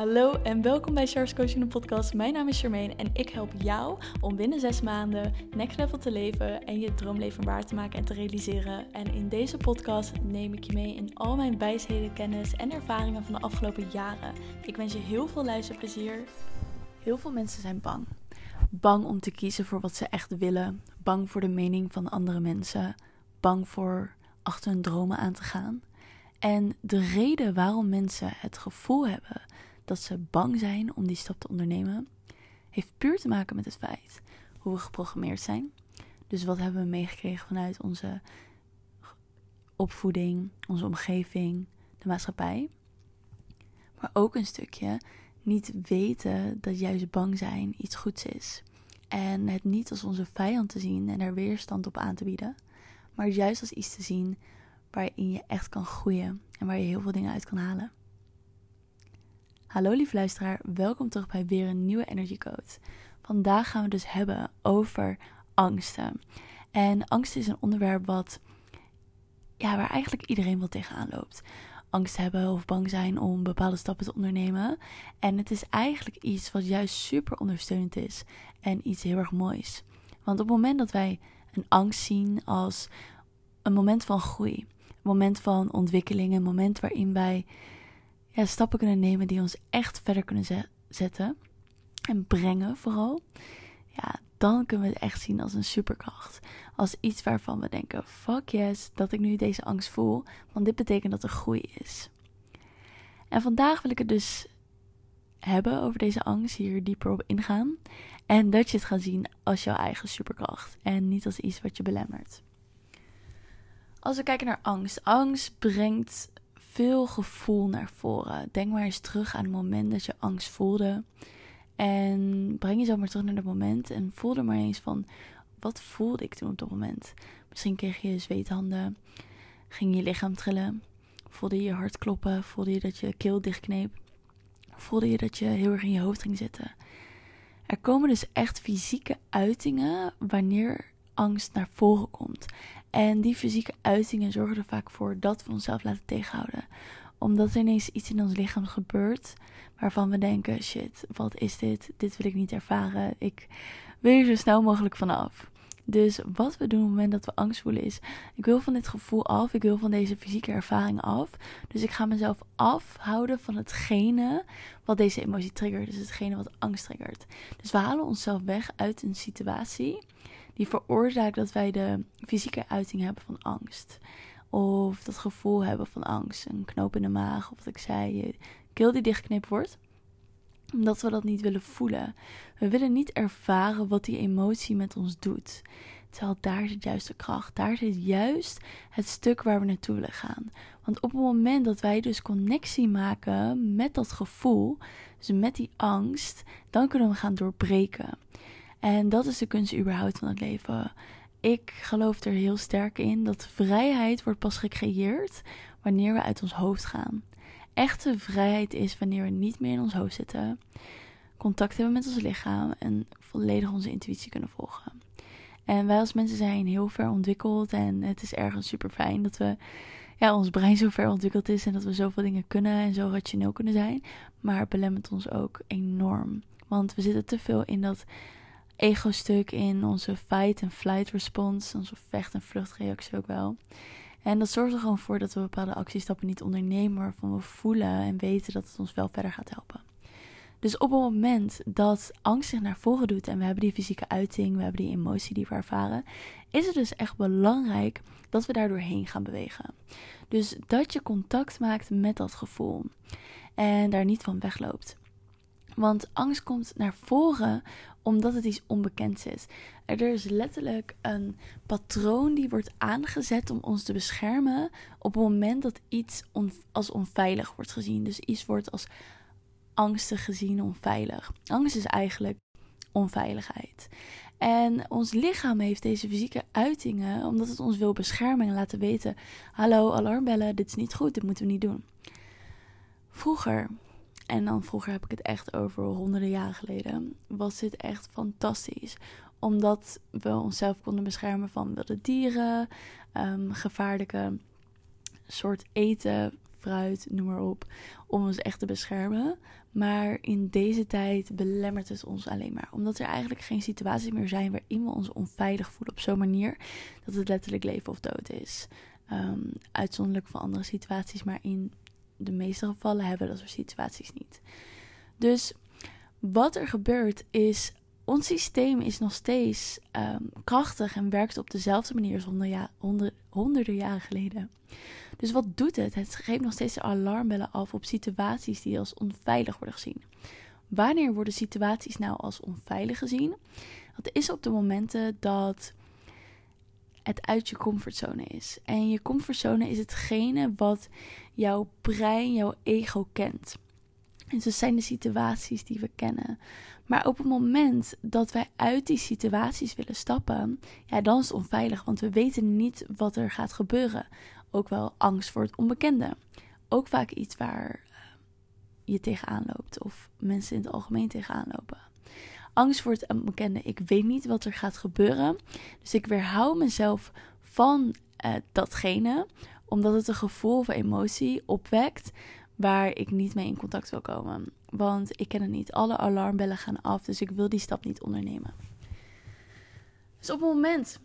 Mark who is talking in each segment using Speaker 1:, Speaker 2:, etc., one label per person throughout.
Speaker 1: Hallo en welkom bij Charles Coaching podcast. Mijn naam is Charmaine en ik help jou om binnen zes maanden next level te leven en je droomleven waar te maken en te realiseren. En in deze podcast neem ik je mee in al mijn wijsheden, kennis en ervaringen van de afgelopen jaren. Ik wens je heel veel luisterplezier. Heel veel mensen zijn bang. Bang om te kiezen voor wat ze echt willen. Bang voor de mening van andere mensen. Bang voor achter hun dromen aan te gaan. En de reden waarom mensen het gevoel hebben dat ze bang zijn om die stap te ondernemen, heeft puur te maken met het feit hoe we geprogrammeerd zijn. Dus wat hebben we meegekregen vanuit onze opvoeding, onze omgeving, de maatschappij. Maar ook een stukje niet weten dat juist bang zijn iets goeds is. En het niet als onze vijand te zien en er weerstand op aan te bieden, maar juist als iets te zien waarin je echt kan groeien en waar je heel veel dingen uit kan halen. Hallo lieve luisteraar, welkom terug bij weer een nieuwe Energy Code. Vandaag gaan we dus hebben over angsten. En angst is een onderwerp wat, ja, waar eigenlijk iedereen wel tegenaan loopt. Angst hebben of bang zijn om bepaalde stappen te ondernemen. En het is eigenlijk iets wat juist super ondersteunend is en iets heel erg moois. Want op het moment dat wij een angst zien als een moment van groei, een moment van ontwikkeling, een moment waarin wij ja, stappen kunnen nemen die ons echt verder kunnen zetten en brengen vooral, ja, dan kunnen we het echt zien als een superkracht. Als iets waarvan we denken: fuck yes, dat ik nu deze angst voel, want dit betekent dat er groei is. En vandaag wil ik het dus hebben over deze angst, hier dieper op ingaan. En dat je het gaat zien als jouw eigen superkracht en niet als iets wat je belemmert. Als we kijken naar angst. Angst brengt veel gevoel naar voren. Denk maar eens terug aan het moment dat je angst voelde. En breng jezelf maar terug naar dat moment. En voel er maar eens van, wat voelde ik toen op dat moment? Misschien kreeg je zweethanden. Ging je lichaam trillen? Voelde je je hart kloppen? Voelde je dat je keel dichtkneep? Voelde je dat je heel erg in je hoofd ging zitten? Er komen dus echt fysieke uitingen wanneer angst naar voren komt. En die fysieke uitingen zorgen er vaak voor dat we onszelf laten tegenhouden. Omdat er ineens iets in ons lichaam gebeurt waarvan we denken: shit, wat is dit? Dit wil ik niet ervaren. Ik wil er zo snel mogelijk vanaf. Dus wat we doen op het moment dat we angst voelen is: ik wil van dit gevoel af, ik wil van deze fysieke ervaring af. Dus ik ga mezelf afhouden van hetgene wat deze emotie triggert. Dus hetgene wat angst triggert. Dus we halen onszelf weg uit een situatie die veroorzaakt dat wij de fysieke uiting hebben van angst. Of dat gevoel hebben van angst. Een knoop in de maag. Of wat ik zei, keel die dichtknipt wordt. Omdat we dat niet willen voelen. We willen niet ervaren wat die emotie met ons doet. Terwijl daar zit juist de kracht. Daar zit juist het stuk waar we naartoe willen gaan. Want op het moment dat wij dus connectie maken met dat gevoel, dus met die angst, dan kunnen we gaan doorbreken. En dat is de kunst überhaupt van het leven. Ik geloof er heel sterk in dat vrijheid wordt pas gecreëerd wanneer we uit ons hoofd gaan. Echte vrijheid is wanneer we niet meer in ons hoofd zitten, contact hebben met ons lichaam en volledig onze intuïtie kunnen volgen. En wij als mensen zijn heel ver ontwikkeld en het is ergens super fijn dat we, ja, ons brein zo ver ontwikkeld is en dat we zoveel dingen kunnen en zo rationeel kunnen zijn. Maar het belemmert ons ook enorm. Want we zitten te veel in dat ego-stuk in onze fight en flight response, onze vecht- en vluchtreactie ook wel. En dat zorgt er gewoon voor dat we bepaalde actiestappen niet ondernemen, waarvan we voelen en weten dat het ons wel verder gaat helpen. Dus op het moment dat angst zich naar voren doet en we hebben die fysieke uiting, we hebben die emotie die we ervaren, is het dus echt belangrijk dat we daar doorheen gaan bewegen. Dus dat je contact maakt met dat gevoel en daar niet van wegloopt. Want angst komt naar voren omdat het iets onbekends is. Er is letterlijk een patroon die wordt aangezet om ons te beschermen op het moment dat iets als onveilig wordt gezien. Dus iets wordt als angstig gezien, onveilig. Angst is eigenlijk onveiligheid. En ons lichaam heeft deze fysieke uitingen omdat het ons wil beschermen en laten weten: hallo, alarmbellen, dit is niet goed, dit moeten we niet doen. Vroeger en dan vroeger heb ik het echt over honderden jaren geleden. Was dit echt fantastisch. Omdat we onszelf konden beschermen van wilde dieren, um, gevaarlijke soort eten, fruit, noem maar op, om ons echt te beschermen. Maar in deze tijd belemmert het ons alleen maar. Omdat er eigenlijk geen situaties meer zijn waarin we ons onveilig voelen op zo'n manier dat het letterlijk leven of dood is. Um, uitzonderlijk van andere situaties, maar in de meeste gevallen hebben dat soort situaties niet. Dus wat er gebeurt is, ons systeem is nog steeds um, krachtig en werkt op dezelfde manier als honderden jaren geleden. Dus wat doet het? Het geeft nog steeds alarmbellen af op situaties die als onveilig worden gezien. Wanneer worden situaties nou als onveilig gezien? Dat is op de momenten dat het uit je comfortzone is. En je comfortzone is hetgene wat jouw brein, jouw ego kent. En dus zijn de situaties die we kennen. Maar op het moment dat wij uit die situaties willen stappen, ja, dan is het onveilig, want we weten niet wat er gaat gebeuren. Ook wel angst voor het onbekende. Ook vaak iets waar eh, je tegenaan loopt of mensen in het algemeen tegenaan lopen. Angst voor het onbekende. Ik weet niet wat er gaat gebeuren. Dus ik weerhoud mezelf van uh, datgene, omdat het een gevoel of emotie opwekt waar ik niet mee in contact wil komen. Want ik ken het niet. Alle alarmbellen gaan af, dus ik wil die stap niet ondernemen. Dus op het moment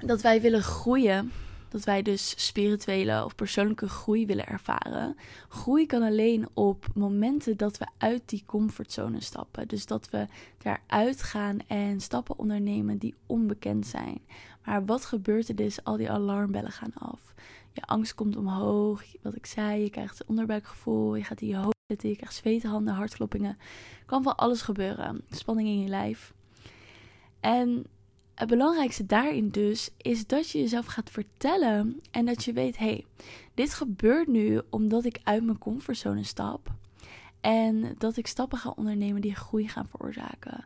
Speaker 1: dat wij willen groeien, dat wij dus spirituele of persoonlijke groei willen ervaren. Groei kan alleen op momenten dat we uit die comfortzone stappen. Dus dat we daaruit gaan en stappen ondernemen die onbekend zijn. Maar wat gebeurt er dus? Al die alarmbellen gaan af. Je angst komt omhoog. Wat ik zei, je krijgt onderbuikgevoel. Je gaat in je hoofd zitten. Je krijgt zweethanden, hartkloppingen. Kan van alles gebeuren. Spanning in je lijf. En het belangrijkste daarin dus is dat je jezelf gaat vertellen en dat je weet: hé, hey, dit gebeurt nu omdat ik uit mijn comfortzone stap. En dat ik stappen ga ondernemen die groei gaan veroorzaken.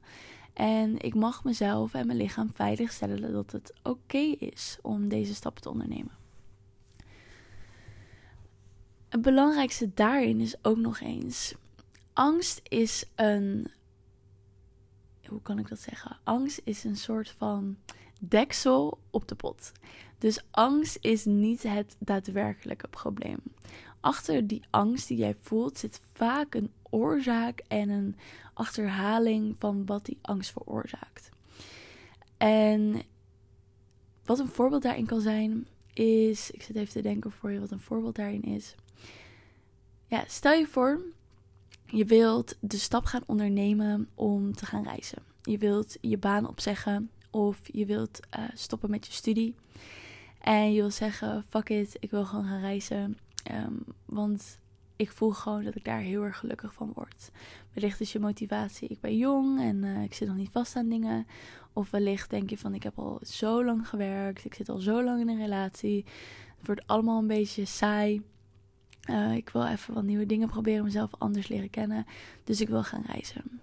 Speaker 1: En ik mag mezelf en mijn lichaam veiligstellen dat het oké is om deze stappen te ondernemen. Het belangrijkste daarin is ook nog eens: angst is een hoe kan ik dat zeggen? Angst is een soort van deksel op de pot. Dus angst is niet het daadwerkelijke probleem. Achter die angst die jij voelt zit vaak een oorzaak en een achterhaling van wat die angst veroorzaakt. En wat een voorbeeld daarin kan zijn, is. Ik zit even te denken voor je wat een voorbeeld daarin is. Ja, stel je voor, je wilt de stap gaan ondernemen om te gaan reizen. Je wilt je baan opzeggen of je wilt uh, stoppen met je studie. En je wil zeggen: fuck it, ik wil gewoon gaan reizen. Um, want ik voel gewoon dat ik daar heel erg gelukkig van word. Wellicht is je motivatie: ik ben jong en uh, ik zit nog niet vast aan dingen. Of wellicht denk je van: ik heb al zo lang gewerkt, ik zit al zo lang in een relatie. Het wordt allemaal een beetje saai. Uh, ik wil even wat nieuwe dingen proberen, mezelf anders leren kennen. Dus ik wil gaan reizen.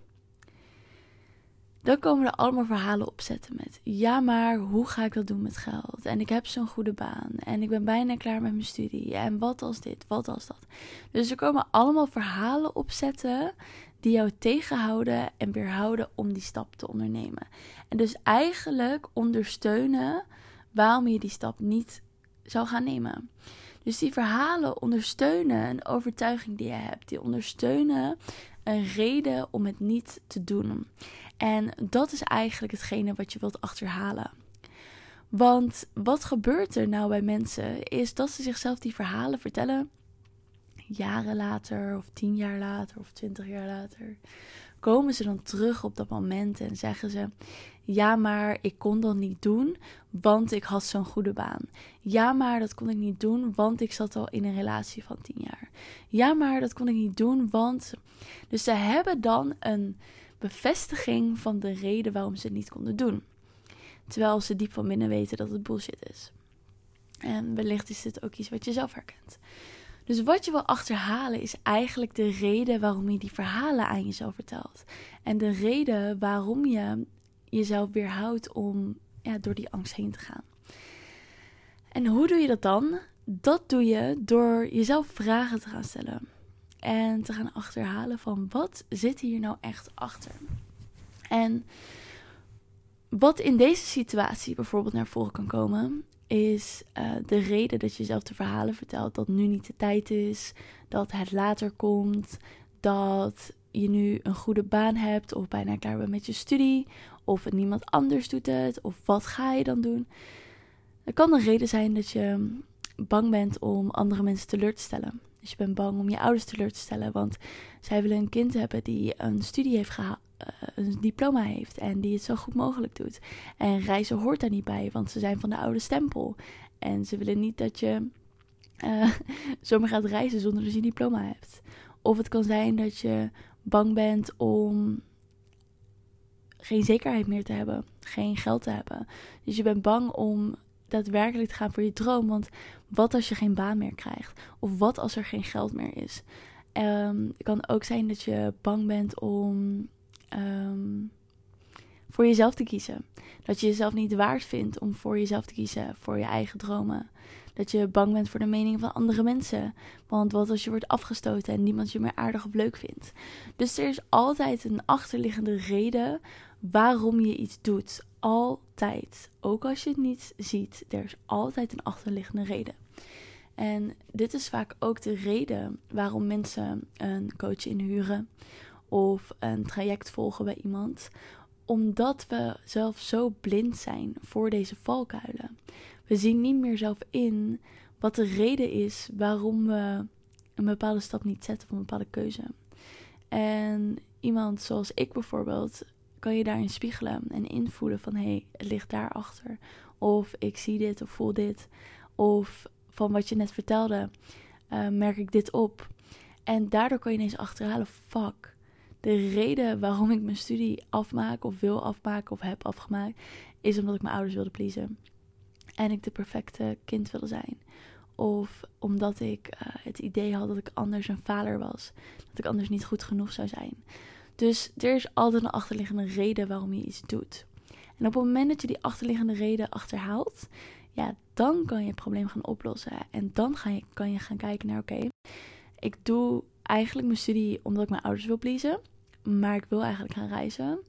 Speaker 1: Dan komen er allemaal verhalen opzetten met: ja, maar hoe ga ik dat doen met geld? En ik heb zo'n goede baan. En ik ben bijna klaar met mijn studie. En wat als dit, wat als dat? Dus er komen allemaal verhalen opzetten die jou tegenhouden en weerhouden om die stap te ondernemen. En dus eigenlijk ondersteunen waarom je die stap niet zou gaan nemen. Dus die verhalen ondersteunen een overtuiging die je hebt. Die ondersteunen een reden om het niet te doen. En dat is eigenlijk hetgene wat je wilt achterhalen. Want wat gebeurt er nou bij mensen is dat ze zichzelf die verhalen vertellen. Jaren later, of tien jaar later, of twintig jaar later. Komen ze dan terug op dat moment en zeggen ze: Ja, maar ik kon dat niet doen, want ik had zo'n goede baan. Ja, maar dat kon ik niet doen, want ik zat al in een relatie van tien jaar. Ja, maar dat kon ik niet doen, want. Dus ze hebben dan een bevestiging van de reden waarom ze het niet konden doen. Terwijl ze diep van binnen weten dat het bullshit is. En wellicht is dit ook iets wat je zelf herkent. Dus wat je wil achterhalen is eigenlijk de reden waarom je die verhalen aan jezelf vertelt. En de reden waarom je jezelf weerhoudt om ja, door die angst heen te gaan. En hoe doe je dat dan? Dat doe je door jezelf vragen te gaan stellen. En te gaan achterhalen van wat zit hier nou echt achter. En wat in deze situatie bijvoorbeeld naar voren kan komen, is uh, de reden dat je jezelf de verhalen vertelt dat nu niet de tijd is, dat het later komt, dat je nu een goede baan hebt of bijna klaar bent met je studie, of niemand anders doet het, of wat ga je dan doen? Het kan een reden zijn dat je bang bent om andere mensen teleur te stellen. Dus je bent bang om je ouders teleur te stellen, want zij willen een kind hebben die een studie heeft gehaald, een diploma heeft en die het zo goed mogelijk doet. En reizen hoort daar niet bij, want ze zijn van de oude stempel. En ze willen niet dat je uh, zomaar gaat reizen zonder dat je diploma hebt. Of het kan zijn dat je bang bent om geen zekerheid meer te hebben, geen geld te hebben. Dus je bent bang om daadwerkelijk te gaan voor je droom. Want wat als je geen baan meer krijgt? Of wat als er geen geld meer is? Um, het kan ook zijn dat je bang bent om um, voor jezelf te kiezen. Dat je jezelf niet waard vindt om voor jezelf te kiezen, voor je eigen dromen. Dat je bang bent voor de mening van andere mensen. Want wat als je wordt afgestoten en niemand je meer aardig of leuk vindt? Dus er is altijd een achterliggende reden waarom je iets doet. Altijd. Ook als je het niet ziet, er is altijd een achterliggende reden. En dit is vaak ook de reden waarom mensen een coach inhuren of een traject volgen bij iemand. Omdat we zelf zo blind zijn voor deze valkuilen. We zien niet meer zelf in wat de reden is waarom we een bepaalde stap niet zetten of een bepaalde keuze. En iemand zoals ik bijvoorbeeld kan je daarin spiegelen en invoelen van hé, hey, het ligt daarachter. Of ik zie dit of voel dit. Of van wat je net vertelde, uh, merk ik dit op. En daardoor kan je ineens achterhalen, fuck. De reden waarom ik mijn studie afmaak of wil afmaken of heb afgemaakt, is omdat ik mijn ouders wilde pleasen. En ik de perfecte kind wilde zijn. Of omdat ik uh, het idee had dat ik anders een vader was. Dat ik anders niet goed genoeg zou zijn. Dus er is altijd een achterliggende reden waarom je iets doet. En op het moment dat je die achterliggende reden achterhaalt, ja, dan kan je het probleem gaan oplossen. En dan ga je, kan je gaan kijken naar, oké, ik doe eigenlijk mijn studie omdat ik mijn ouders wil pleasen, maar ik wil eigenlijk gaan reizen.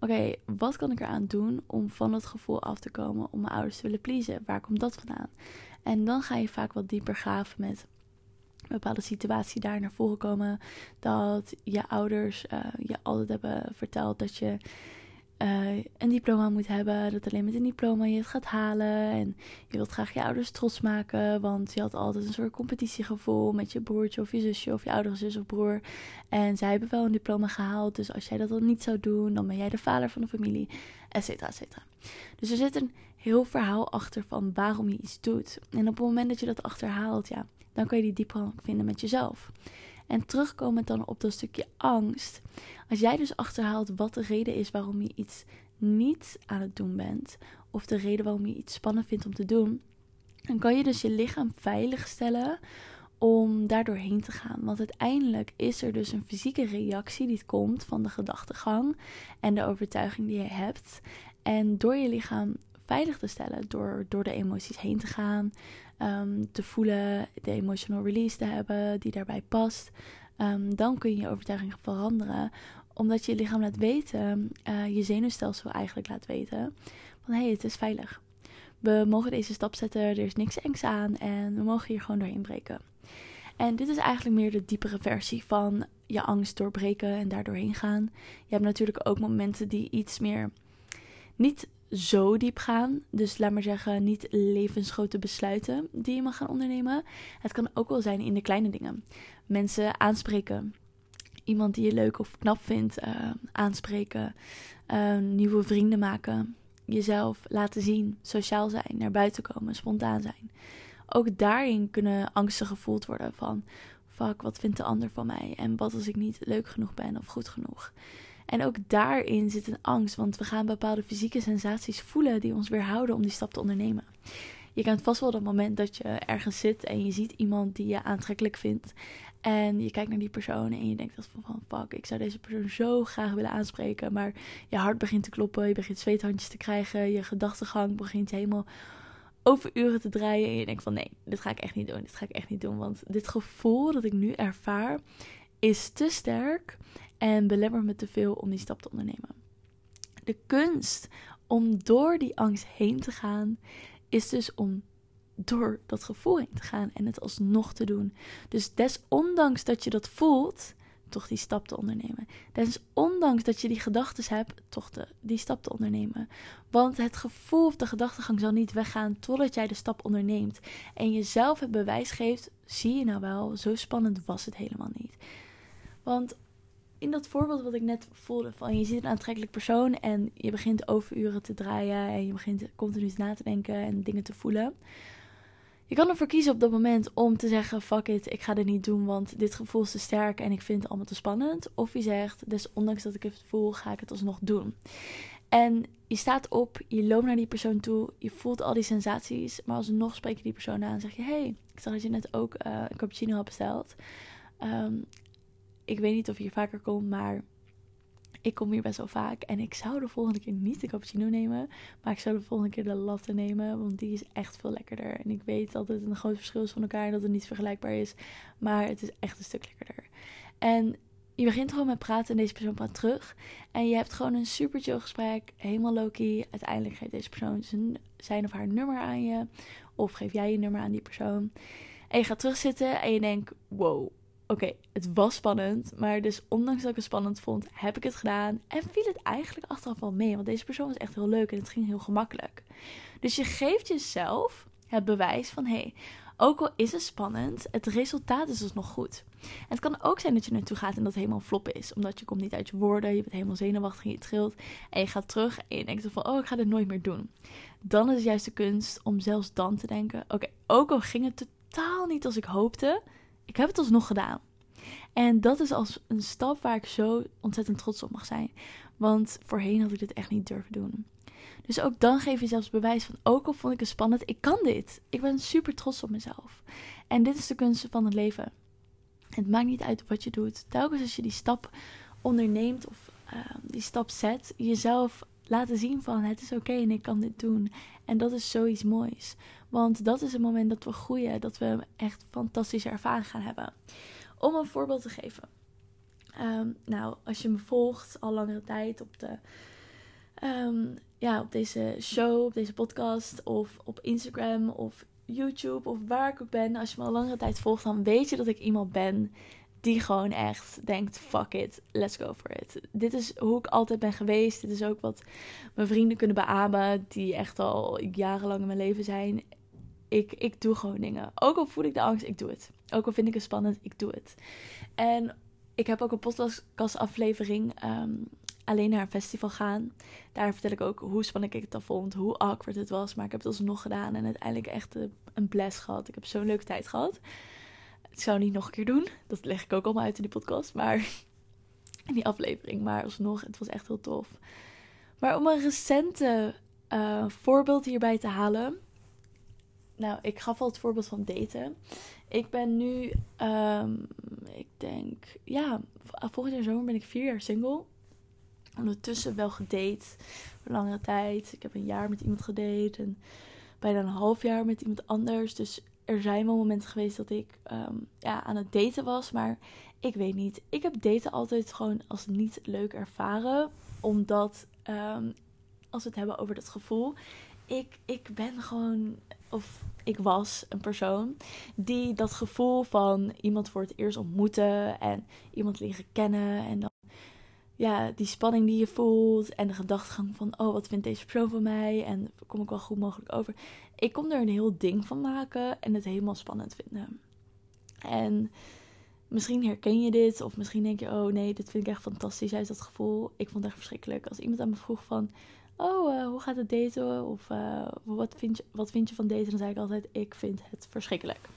Speaker 1: Oké, wat kan ik eraan doen om van het gevoel af te komen om mijn ouders te willen pleasen? Waar komt dat vandaan? En dan ga je vaak wat dieper graven met bepaalde situatie daar naar voren komen. Dat je ouders uh, je altijd hebben verteld dat je uh, een diploma moet hebben. Dat alleen met een diploma je het gaat halen. En je wilt graag je ouders trots maken. Want je had altijd een soort competitiegevoel met je broertje of je zusje of je oudere zus of broer. En zij hebben wel een diploma gehaald. Dus als jij dat dan niet zou doen, dan ben jij de vader van de familie. Et cetera, et cetera. Dus er zit een heel verhaal achter van waarom je iets doet. En op het moment dat je dat achterhaalt, ja, dan kan je die diepgang vinden met jezelf. En terugkomend dan op dat stukje angst. Als jij dus achterhaalt wat de reden is waarom je iets niet aan het doen bent, of de reden waarom je iets spannend vindt om te doen, dan kan je dus je lichaam veilig stellen om daardoor heen te gaan. Want uiteindelijk is er dus een fysieke reactie die komt van de gedachtegang en de overtuiging die je hebt. En door je lichaam veilig te stellen, door door de emoties heen te gaan, um, te voelen, de emotional release te hebben die daarbij past, um, dan kun je je overtuiging veranderen. Omdat je je lichaam laat weten, uh, je zenuwstelsel eigenlijk laat weten, van hé, hey, het is veilig. We mogen deze stap zetten, er is niks engs aan en we mogen hier gewoon doorheen breken. En dit is eigenlijk meer de diepere versie van je angst doorbreken en daar doorheen gaan. Je hebt natuurlijk ook momenten die iets meer niet zo diep gaan. Dus laat maar zeggen, niet levensgrote besluiten die je mag gaan ondernemen. Het kan ook wel zijn in de kleine dingen. Mensen aanspreken. Iemand die je leuk of knap vindt, uh, aanspreken. Uh, nieuwe vrienden maken. Jezelf laten zien, sociaal zijn, naar buiten komen, spontaan zijn. Ook daarin kunnen angsten gevoeld worden van... Fuck, wat vindt de ander van mij? En wat als ik niet leuk genoeg ben of goed genoeg? En ook daarin zit een angst, want we gaan bepaalde fysieke sensaties voelen die ons weerhouden om die stap te ondernemen. Je kent vast wel dat moment dat je ergens zit en je ziet iemand die je aantrekkelijk vindt. En je kijkt naar die persoon en je denkt van fuck, ik zou deze persoon zo graag willen aanspreken. Maar je hart begint te kloppen, je begint zweethandjes te krijgen, je gedachtegang begint helemaal over uren te draaien. En je denkt van nee, dit ga ik echt niet doen, dit ga ik echt niet doen. Want dit gevoel dat ik nu ervaar is te sterk en belemmer me te veel om die stap te ondernemen. De kunst om door die angst heen te gaan is dus om door dat gevoel heen te gaan en het alsnog te doen. Dus desondanks dat je dat voelt, toch die stap te ondernemen. Desondanks dat je die gedachten hebt, toch de, die stap te ondernemen. Want het gevoel of de gedachtegang zal niet weggaan totdat jij de stap onderneemt. En jezelf het bewijs geeft, zie je nou wel, zo spannend was het helemaal niet. Want in dat voorbeeld wat ik net voelde van je ziet een aantrekkelijk persoon en je begint overuren te draaien en je begint continu na te denken en dingen te voelen. Je kan ervoor kiezen op dat moment om te zeggen: fuck it, ik ga dit niet doen, want dit gevoel is te sterk en ik vind het allemaal te spannend. Of je zegt: dus ondanks dat ik het voel, ga ik het alsnog doen. En je staat op, je loopt naar die persoon toe, je voelt al die sensaties, maar alsnog spreek je die persoon aan en zeg je: hey, ik zag dat je net ook uh, een cappuccino had besteld. Ehm, ik weet niet of je hier vaker komt, maar ik kom hier best wel vaak. En ik zou de volgende keer niet de cappuccino nemen. Maar ik zou de volgende keer de latte nemen. Want die is echt veel lekkerder. En ik weet dat het een groot verschil is van elkaar. En dat het niet vergelijkbaar is. Maar het is echt een stuk lekkerder. En je begint gewoon met praten. En deze persoon praat terug. En je hebt gewoon een super chill gesprek. Helemaal low-key. Uiteindelijk geeft deze persoon zijn, of haar nummer aan je. Of geef jij je nummer aan die persoon. En je gaat terugzitten. En je denkt: wow Oké, het was spannend, maar dus ondanks dat ik het spannend vond, heb ik het gedaan. En viel het eigenlijk achteraf wel mee, want deze persoon was echt heel leuk en het ging heel gemakkelijk. Dus je geeft jezelf het bewijs van, hé, hey, ook al is het spannend, het resultaat is dus nog goed. En het kan ook zijn dat je naartoe gaat en dat helemaal flop is. Omdat je komt niet uit je woorden, je bent helemaal zenuwachtig en je trilt. En je gaat terug en je denkt van, oh, ik ga dit nooit meer doen. Dan is het juist de kunst om zelfs dan te denken, oké, ook al ging het totaal niet als ik hoopte ik heb het alsnog gedaan. En dat is als een stap waar ik zo ontzettend trots op mag zijn. Want voorheen had ik dit echt niet durven doen. Dus ook dan geef je zelfs bewijs van, ook al vond ik het spannend, ik kan dit. Ik ben super trots op mezelf. En dit is de kunst van het leven. Het maakt niet uit wat je doet. Telkens als je die stap onderneemt of ehm, die stap zet, jezelf laten zien van het is oké en ik kan dit doen. En dat is zoiets moois. Want dat is het moment dat we groeien, dat we echt fantastische ervaring gaan hebben. Om een voorbeeld te geven. Ehm, nou, als je me volgt al langere tijd op, de, ehm, ja, op deze show, op deze podcast, of op Instagram of YouTube of waar ik ook ben, als je me al langere tijd volgt, dan weet je dat ik iemand ben die gewoon echt denkt: fuck it, let's go for it. Dit is hoe ik altijd ben geweest. Dit is ook wat mijn vrienden kunnen beamen, die echt al jarenlang in mijn leven zijn. Ik, ik doe gewoon dingen. Ook al voel ik de angst, ik doe het. Ook al vind ik het spannend, ik doe het. En ik heb ook een podcastaflevering um, alleen naar een festival gaan. Daar vertel ik ook hoe spannend ik het al vond, hoe awkward het was. Maar ik heb het alsnog gedaan en uiteindelijk echt een blast gehad. Ik heb zo'n leuke tijd gehad. Ik zou niet nog een keer doen. Dat leg ik ook allemaal uit in die podcast. Maar in die aflevering. Maar alsnog, het was echt heel tof. Maar om een recente uh, voorbeeld hierbij te halen. Nou, ik gaf al het voorbeeld van daten. Ik ben nu, um, ik denk, ja, volgend jaar zomer ben ik vier jaar single. Ondertussen wel gedate voor langere tijd. Ik heb een jaar met iemand gedate en bijna een half jaar met iemand anders. Dus er zijn wel momenten geweest dat ik ehm, ja, aan het daten was. Maar ik weet niet. Ik heb daten altijd gewoon als niet leuk ervaren. Omdat, um, als we het hebben over dat gevoel. Ik, ik ben gewoon, of ik was een persoon die dat gevoel van iemand voor het eerst ontmoeten en iemand leren kennen en dan ja, die spanning die je voelt en de gedachtegang van, oh, wat vindt deze persoon van mij en kom ik wel goed mogelijk over. Ik kon er een heel ding van maken en het helemaal spannend vinden. En misschien herken je dit of misschien denk je, oh nee, dit vind ik echt fantastisch uit dat gevoel. Ik vond het echt verschrikkelijk. Als iemand aan me vroeg van, oh, uh, hoe gaat het daten? Of uh, wat, vind je, wat vind je van daten? Dan zei ik altijd, ik vind het verschrikkelijk.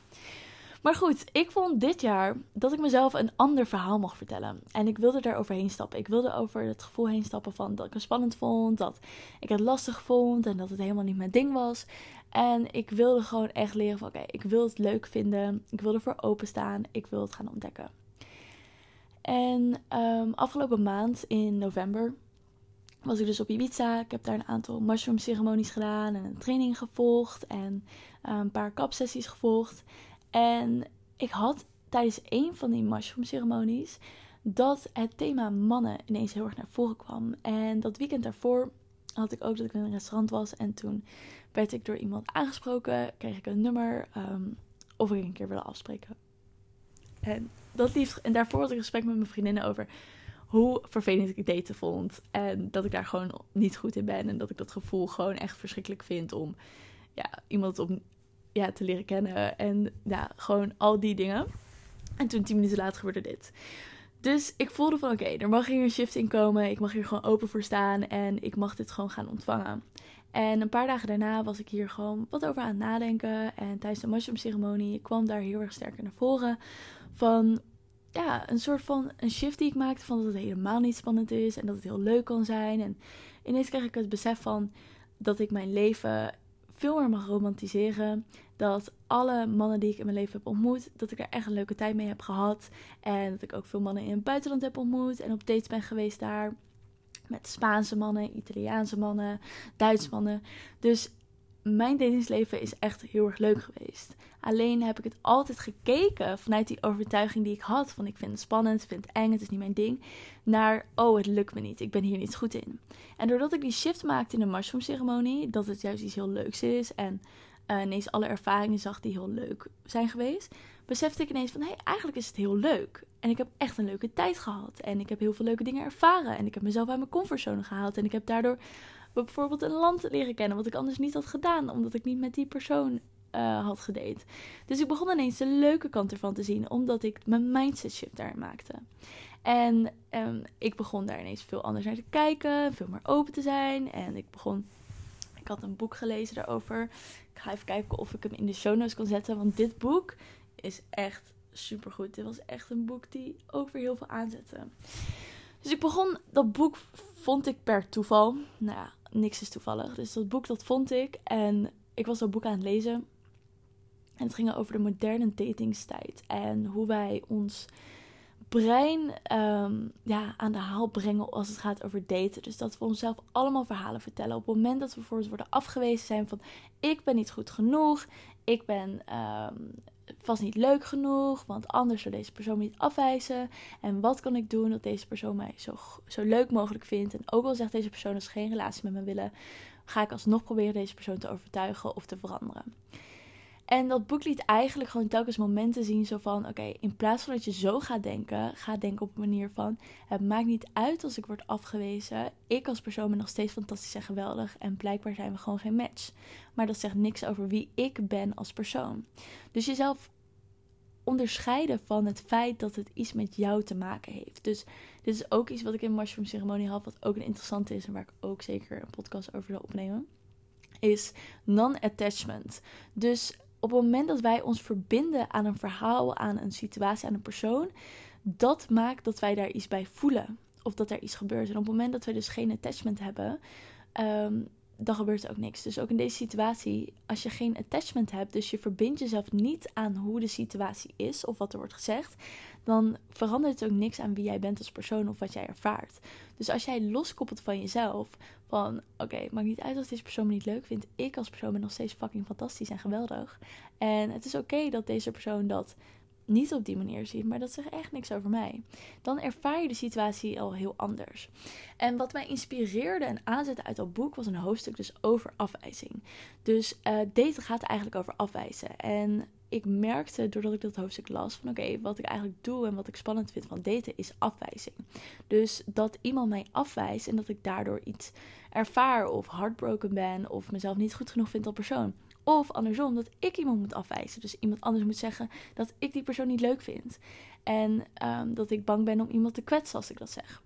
Speaker 1: Maar goed, ik vond dit jaar dat ik mezelf een ander verhaal mocht vertellen. En ik wilde daar overheen stappen. Ik wilde over het gevoel heen stappen van dat ik het spannend vond, dat ik het lastig vond en dat het helemaal niet mijn ding was. En ik wilde gewoon echt leren van oké, ik wil het leuk vinden. Ik wil ervoor openstaan. Ik wil het gaan ontdekken. En um, afgelopen maand in november was ik dus op Ibiza. Ik heb daar een aantal mushroom ceremonies gedaan en een training gevolgd en eh, een paar kapsessies gevolgd. En ik had tijdens een van die mushroom ceremonies dat het thema mannen ineens heel erg naar voren kwam. En dat weekend daarvoor had ik ook dat ik in een restaurant was. En toen werd ik door iemand aangesproken. Kreeg ik een nummer. ehm, of ik een keer wilde afspreken. En, dat liefst, en daarvoor had ik een gesprek met mijn vriendinnen over hoe vervelend ik daten vond. En dat ik daar gewoon niet goed in ben. En dat ik dat gevoel gewoon echt verschrikkelijk vind om ja, iemand om, ja, te leren kennen. En ja, gewoon al die dingen. En toen tien minuten later gebeurde dit. Dus ik voelde van oké, er mag hier een shift in komen. Ik mag hier gewoon open voor staan. En ik mag dit gewoon gaan ontvangen. En een paar dagen daarna was ik hier gewoon wat over aan het nadenken. En tijdens de mushroom ceremonie kwam daar heel erg sterk naar voren. Van ja, een soort van een shift die ik maakte van dat het helemaal niet spannend is. En dat het heel leuk kan zijn. En ineens kreeg ik het besef van dat ik mijn leven veel meer mag romantiseren. Dat alle mannen die ik in mijn leven heb ontmoet, dat ik er echt een leuke tijd mee heb gehad. En dat ik ook veel mannen in het buitenland heb ontmoet en op dates ben geweest daar. Met Spaanse mannen, Italiaanse mannen, Duitse mannen. Dus mijn datingsleven is echt heel erg leuk geweest. Alleen heb ik het altijd gekeken vanuit die overtuiging die ik had. Van ik vind het spannend, ik vind het eng, het is niet mijn ding. Naar, oh het lukt me niet, ik ben hier niet goed in. En doordat ik die shift maakte in de mushroom ceremonie, dat het juist iets heel leuks is. En uh, ineens alle ervaringen zag die heel leuk zijn geweest. Besefte ik ineens van, hé, hey, eigenlijk is het heel leuk. En ik heb echt een leuke tijd gehad. En ik heb heel veel leuke dingen ervaren. En ik heb mezelf uit mijn comfortzone gehaald. En ik heb daardoor bijvoorbeeld een land leren kennen. Wat ik anders niet had gedaan. Omdat ik niet met die persoon uh, had gedate. Dus ik begon ineens de leuke kant ervan te zien. Omdat ik mijn mindset shift daarin maakte. En um, ik begon daar ineens veel anders naar te kijken. Veel meer open te zijn. En ik begon... Ik had een boek gelezen daarover. Ik ga even kijken of ik hem in de show notes kan zetten. Want dit boek is echt supergoed. Dit was echt een boek die weer heel veel aanzette. Dus ik begon, dat boek vond ik per toeval. Nou ja, niks is toevallig. Dus dat boek, dat vond ik. En ik was dat boek aan het lezen. En het ging over de moderne datingstijd. En hoe wij ons brein um, ja, aan de haal brengen als het gaat over daten. Dus dat we onszelf allemaal verhalen vertellen. Op het moment dat we bijvoorbeeld worden afgewezen zijn van... ik ben niet goed genoeg, ik ben um, vast niet leuk genoeg... want anders zou deze persoon me niet afwijzen. En wat kan ik doen dat deze persoon mij zo, zo leuk mogelijk vindt? En ook al zegt deze persoon dat ze geen relatie met me willen... ga ik alsnog proberen deze persoon te overtuigen of te veranderen. En dat boek liet eigenlijk gewoon telkens momenten zien zo van... Oké, in plaats van dat je zo gaat denken, ga denken op een manier van... Het maakt niet uit als ik word afgewezen. Ik als persoon ben nog steeds fantastisch en geweldig. En blijkbaar zijn we gewoon geen match. Maar dat zegt niks over wie ik ben als persoon. Dus jezelf onderscheiden van het feit dat het iets met jou te maken heeft. Dus dit is ook iets wat ik in Mushroom Ceremonie had... wat ook een interessante is en waar ik ook zeker een podcast over wil opnemen is non-attachment. Dus op het moment dat wij ons verbinden aan een verhaal, aan een situatie, aan een persoon, dat maakt dat wij daar iets bij voelen. Of dat er iets gebeurt. En op het moment dat wij dus geen attachment hebben, um, dan gebeurt er ook niks. Dus ook in deze situatie, als je geen attachment hebt, dus je verbindt jezelf niet aan hoe de situatie is of wat er wordt gezegd, dan verandert het ook niks aan wie jij bent als persoon of wat jij ervaart. Dus als jij loskoppelt van jezelf, van oké, maakt niet uit als deze persoon me niet leuk vindt, ik als persoon ben nog steeds fucking fantastisch en geweldig. En het is oké dat deze persoon dat niet op die manier ziet, maar dat zegt echt niks over mij. Dan ervaar je de situatie al heel anders. En wat mij inspireerde en aanzette uit dat boek was een hoofdstuk dus over afwijzing. Dus uh, daten gaat eigenlijk over afwijzen. En ik merkte doordat ik dat hoofdstuk las van oké, wat ik eigenlijk doe en wat ik spannend vind van daten is afwijzing. Dus dat iemand mij afwijst en dat ik daardoor iets ervaar of heartbroken ben of mezelf niet goed genoeg vind als persoon. Of andersom, dat ik iemand moet afwijzen. Dus iemand anders moet zeggen dat ik die persoon niet leuk vind. En um, dat ik bang ben om iemand te kwetsen als ik dat zeg.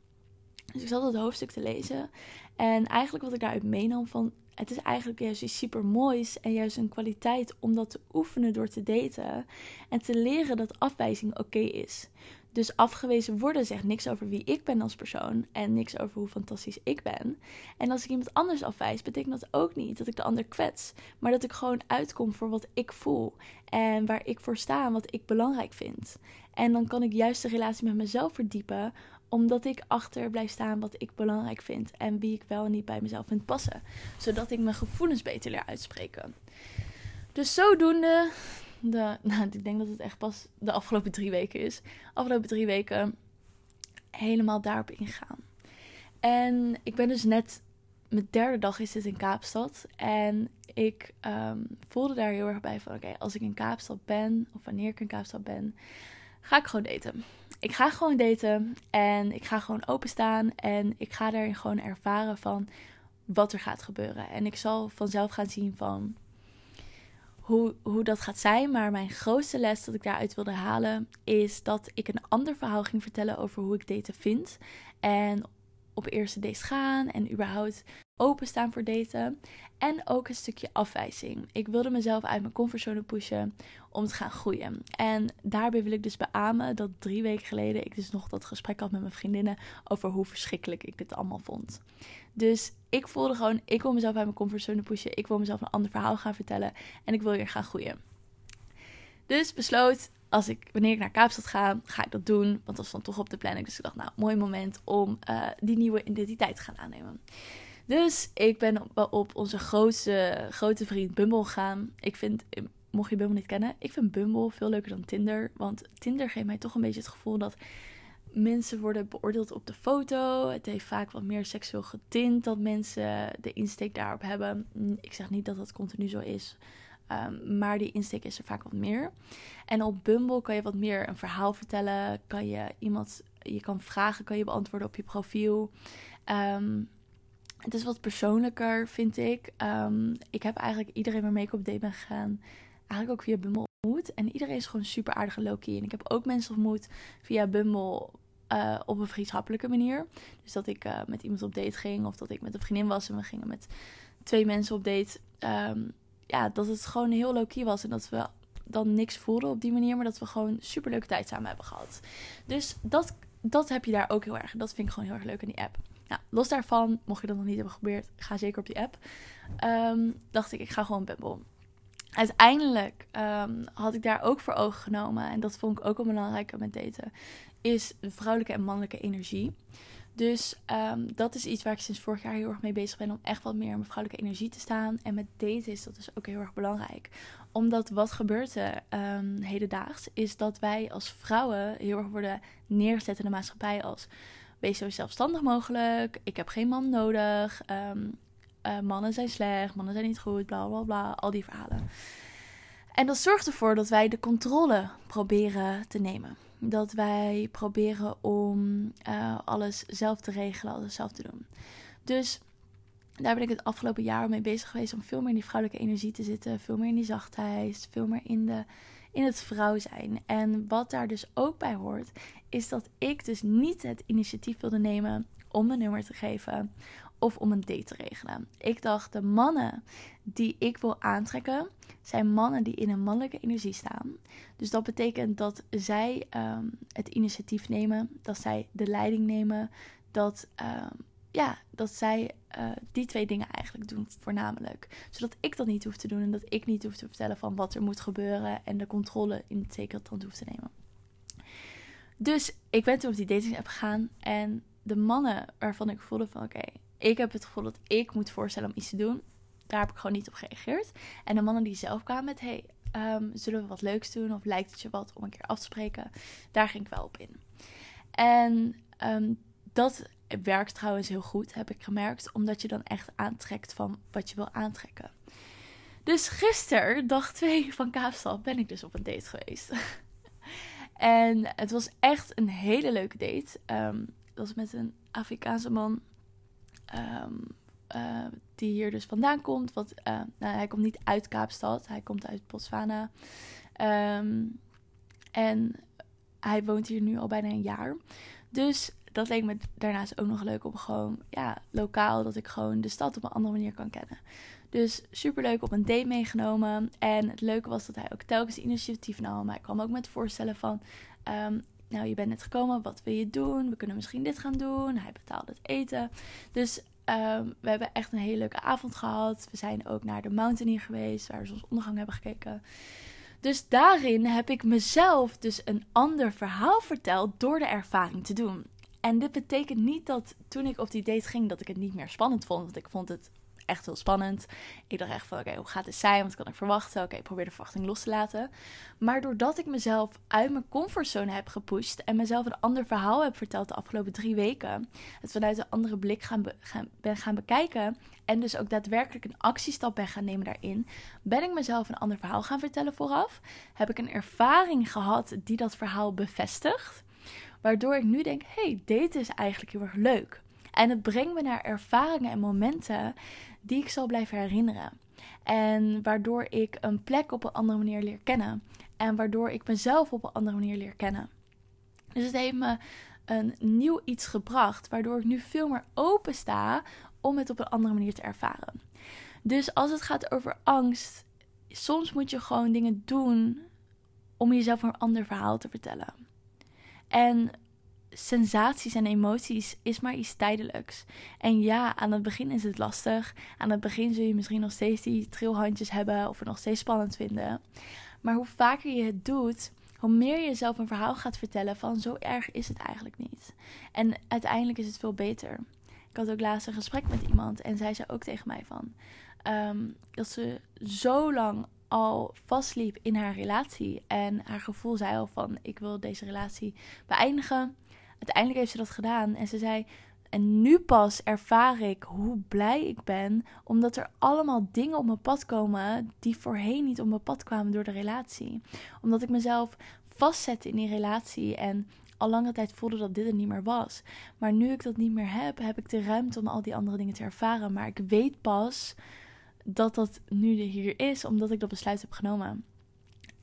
Speaker 1: Dus ik zat het hoofdstuk te lezen. En eigenlijk wat ik daaruit meenam van... Het is eigenlijk juist iets super moois en juist een kwaliteit om dat te oefenen door te daten. En te leren dat afwijzing oké is. Dus afgewezen worden zegt niks over wie ik ben als persoon en niks over hoe fantastisch ik ben. En als ik iemand anders afwijs, betekent dat ook niet dat ik de ander kwets, maar dat ik gewoon uitkom voor wat ik voel en waar ik voor sta en wat ik belangrijk vind. En dan kan ik juist de relatie met mezelf verdiepen, omdat ik achter blijf staan wat ik belangrijk vind en wie ik wel en niet bij mezelf vind passen, zodat ik mijn gevoelens beter leer uitspreken. Dus zodoende nou, ik denk dat het echt pas de afgelopen drie weken is. Afgelopen drie weken helemaal daarop ingaan. En ik ben dus net mijn derde dag is dit in Kaapstad. En ik ehm, voelde daar heel erg bij van: oké, als ik in Kaapstad ben, of wanneer ik in Kaapstad ben, ga ik gewoon daten. Ik ga gewoon daten en ik ga gewoon openstaan en ik ga daarin gewoon ervaren van wat er gaat gebeuren. En ik zal vanzelf gaan zien van hoe, hoe dat gaat zijn. Maar mijn grootste les dat ik daaruit wilde halen is dat ik een ander verhaal ging vertellen over hoe ik daten vind. En op eerste dates gaan en überhaupt openstaan voor daten. En ook een stukje afwijzing. Ik wilde mezelf uit mijn comfortzone pushen om te gaan groeien. En daarbij wil ik dus beamen dat drie weken geleden ik dus nog dat gesprek had met mijn vriendinnen over hoe verschrikkelijk ik dit allemaal vond. Dus ik voelde gewoon, ik wil mezelf uit mijn comfortzone pushen. Ik wil mezelf een ander verhaal gaan vertellen. En ik wil weer gaan groeien. Dus besloot, als ik, wanneer ik naar Kaapstad ga, ga ik dat doen. Want dat stond toch op de planning. Dus ik dacht, nou, mooi moment om uh, die nieuwe identiteit te gaan aannemen. Dus ik ben op, op, onze grootste, grote vriend Bumble gegaan. Ik vind, mocht je Bumble niet kennen, ik vind Bumble veel leuker dan Tinder. Want Tinder geeft mij toch een beetje het gevoel dat mensen worden beoordeeld op de foto. Het heeft vaak wat meer seksueel getint dat mensen de insteek daarop hebben. Ik zeg niet dat dat continu zo is. Um, maar die insteek is er vaak wat meer. En op Bumble kan je wat meer een verhaal vertellen. Kan je iemand, je kan vragen, kan je beantwoorden op je profiel. Um, het is wat persoonlijker, vind ik. Um, ik heb eigenlijk iedereen waarmee ik op date ben gegaan, eigenlijk ook via Bumble ontmoet. En iedereen is gewoon super aardige Loki. En ik heb ook mensen ontmoet via Bumble uh, op een vriendschappelijke manier. Dus dat ik uh, met iemand op date ging, of dat ik met een vriendin was en we gingen met twee mensen op date. Ja, dat het gewoon heel low-key was en dat we dan niks voelden op die manier, maar dat we gewoon super leuke tijd samen hebben gehad. Dus dat, dat heb je daar ook heel erg. Dat vind ik gewoon heel erg leuk in die app. Nou, los daarvan, mocht je dat nog niet hebben geprobeerd, ga zeker op die app. Um, dacht ik, ik ga gewoon Bumble. Uiteindelijk um, had ik daar ook voor ogen genomen, en dat vond ik ook wel belangrijk met daten, is vrouwelijke en mannelijke energie. Dus um, dat is iets waar ik sinds vorig jaar heel erg mee bezig ben. Om echt wat meer in mijn vrouwelijke energie te staan. En met daten is dat dus ook heel erg belangrijk. Omdat wat gebeurt er um, hedendaags is dat wij als vrouwen heel erg worden neergezet in de maatschappij als wees zo zelfstandig mogelijk. Ik heb geen man nodig. Um, uh, mannen zijn slecht, mannen zijn niet goed, bla bla bla. Al die verhalen. En dat zorgt ervoor dat wij de controle proberen te nemen. Dat wij proberen om uh, alles zelf te regelen, alles zelf te doen. Dus daar ben ik het afgelopen jaar mee bezig geweest om veel meer in die vrouwelijke energie te zitten. Veel meer in die zachtheid, veel meer in, de, in het vrouw zijn. En wat daar dus ook bij hoort, is dat ik dus niet het initiatief wilde nemen om een nummer te geven of om een date te regelen. Ik dacht, de mannen die ik wil aantrekken, zijn mannen die in een mannelijke energie staan. Dus dat betekent dat zij um, het initiatief nemen, dat zij de leiding nemen, dat, um, ja, dat zij uh, die twee dingen eigenlijk doen, voornamelijk. Zodat ik dat niet hoef te doen en dat ik niet hoef te vertellen van wat er moet gebeuren en de controle in het zekerheid hoef te nemen. Dus ik ben toen op die dating app gegaan en de mannen waarvan ik voelde van oké, ik heb het gevoel dat ik moet voorstellen om iets te doen. Daar heb ik gewoon niet op gereageerd. En de mannen die zelf kwamen met hey, um, zullen we wat leuks doen of lijkt het je wat om een keer af te spreken, daar ging ik wel op in. En um, dat werkt trouwens heel goed, heb ik gemerkt, omdat je dan echt aantrekt van wat je wil aantrekken. Dus gisteren, dag 2 van Kaapstad, ben ik dus op een date geweest. En het was echt een hele leuke date. Um, het was met een Afrikaanse man. Um, uh, die hier dus vandaan komt. Wat, uh, nou, hij komt niet uit Kaapstad. Hij komt uit Botswana. Um, en hij woont hier nu al bijna een jaar. Dus dat leek me daarnaast ook nog leuk om gewoon, ja, lokaal, dat ik gewoon de stad op een andere manier kan kennen. Dus super leuk op een date meegenomen. En het leuke was dat hij ook telkens initiatief nam. Hij kwam ook met voorstellen van, um, nou je bent net gekomen, wat wil je doen? We kunnen misschien dit gaan doen. Hij betaalde het eten. Dus um, we hebben echt een hele leuke avond gehad. We zijn ook naar de Mountaineer geweest, waar we zonsondergang hebben gekeken. Dus daarin heb ik mezelf dus een ander verhaal verteld door de ervaring te doen. En dit betekent niet dat toen ik op die date ging, dat ik het niet meer spannend vond. Want ik vond het echt heel spannend. Ik dacht echt van, oké, hoe gaat het zijn? Wat kan ik verwachten? Oké, ik probeer de verwachting los te laten. Maar doordat ik mezelf uit mijn comfortzone heb gepusht en mezelf een ander verhaal heb verteld de afgelopen drie weken, het vanuit een andere blik gaan, gaan, ben gaan bekijken en dus ook daadwerkelijk een actiestap ben gaan nemen daarin, ben ik mezelf een ander verhaal gaan vertellen vooraf. Heb ik een ervaring gehad die dat verhaal bevestigt. Waardoor ik nu denk: hey, dit is eigenlijk heel erg leuk. En het brengt me naar ervaringen en momenten die ik zal blijven herinneren. En waardoor ik een plek op een andere manier leer kennen. En waardoor ik mezelf op een andere manier leer kennen. Dus het heeft me een nieuw iets gebracht, waardoor ik nu veel meer open sta om het op een andere manier te ervaren. Dus als het gaat over angst, soms moet je gewoon dingen doen om jezelf een ander verhaal te vertellen. En sensaties en emoties is maar iets tijdelijks. En ja, aan het begin is het lastig. Aan het begin zul je misschien nog steeds die trilhandjes hebben of het nog steeds spannend vinden. Maar hoe vaker je het doet, hoe meer je jezelf een verhaal gaat vertellen van zo erg is het eigenlijk niet. En uiteindelijk is het veel beter. Ik had ook laatst een gesprek met iemand en zij zei ook tegen mij van ehm, dat ze zo lang al vastliep in haar relatie en haar gevoel zei al van ik wil deze relatie beëindigen. Uiteindelijk heeft ze dat gedaan en ze zei en nu pas ervaar ik hoe blij ik ben, omdat er allemaal dingen op mijn pad komen die voorheen niet op mijn pad kwamen door de relatie. Omdat ik mezelf vastzette in die relatie en al lange tijd voelde dat dit er niet meer was. Maar nu ik dat niet meer heb, heb ik de ruimte om al die andere dingen te ervaren. Maar ik weet pas dat dat nu hier is, omdat ik dat besluit heb genomen.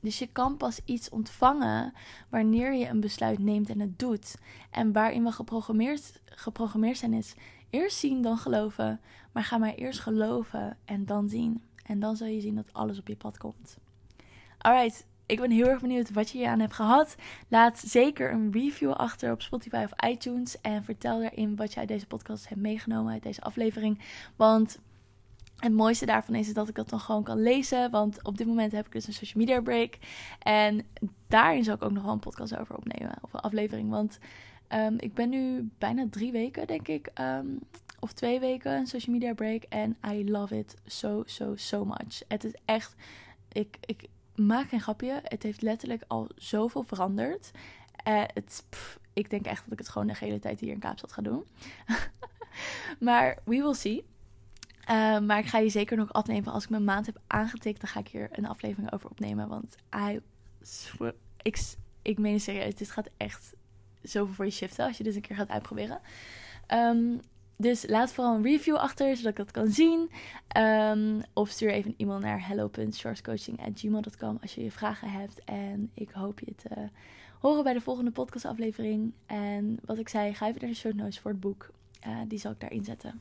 Speaker 1: Dus je kan pas iets ontvangen wanneer je een besluit neemt en het doet. En waarin we geprogrammeerd, geprogrammeerd zijn is eerst zien, dan geloven. Maar ga maar eerst geloven en dan zien. En dan zul je zien dat alles op je pad komt. Alright, ik ben heel erg benieuwd wat je hier aan hebt gehad. Laat zeker een review achter op Spotify of iTunes. En vertel daarin wat je uit deze podcast hebt meegenomen, uit deze aflevering. Want het mooiste daarvan is dat ik dat dan gewoon kan lezen. Want op dit moment heb ik dus een social media break. En daarin zal ik ook nog wel een podcast over opnemen. Of een aflevering. Want ehm, ik ben nu bijna drie weken, denk ik. Ehm, of twee weken een social media break. En I love it so, so, so much. Het is echt. Ik, ik maak geen grapje. Het heeft letterlijk al zoveel veranderd. Uh, het, ik denk echt dat ik het gewoon de hele tijd hier in Kaapstad ga doen. maar we will see. Uh, maar ik ga je zeker nog afnemen. Als ik mijn maand heb aangetikt, dan ga ik hier een aflevering over opnemen. Want ik, ik meen serieus, dit gaat echt zoveel voor je shiften als je dit een keer gaat uitproberen. Um, dus laat vooral een review achter, zodat ik dat kan zien. Um, of stuur even een e-mail naar hello.shortscoaching.gmail.com als je je vragen hebt. En ik hoop je te horen bij de volgende podcastaflevering. En wat ik zei, ga even naar de show notes voor het boek. Uh, die zal ik daarin zetten.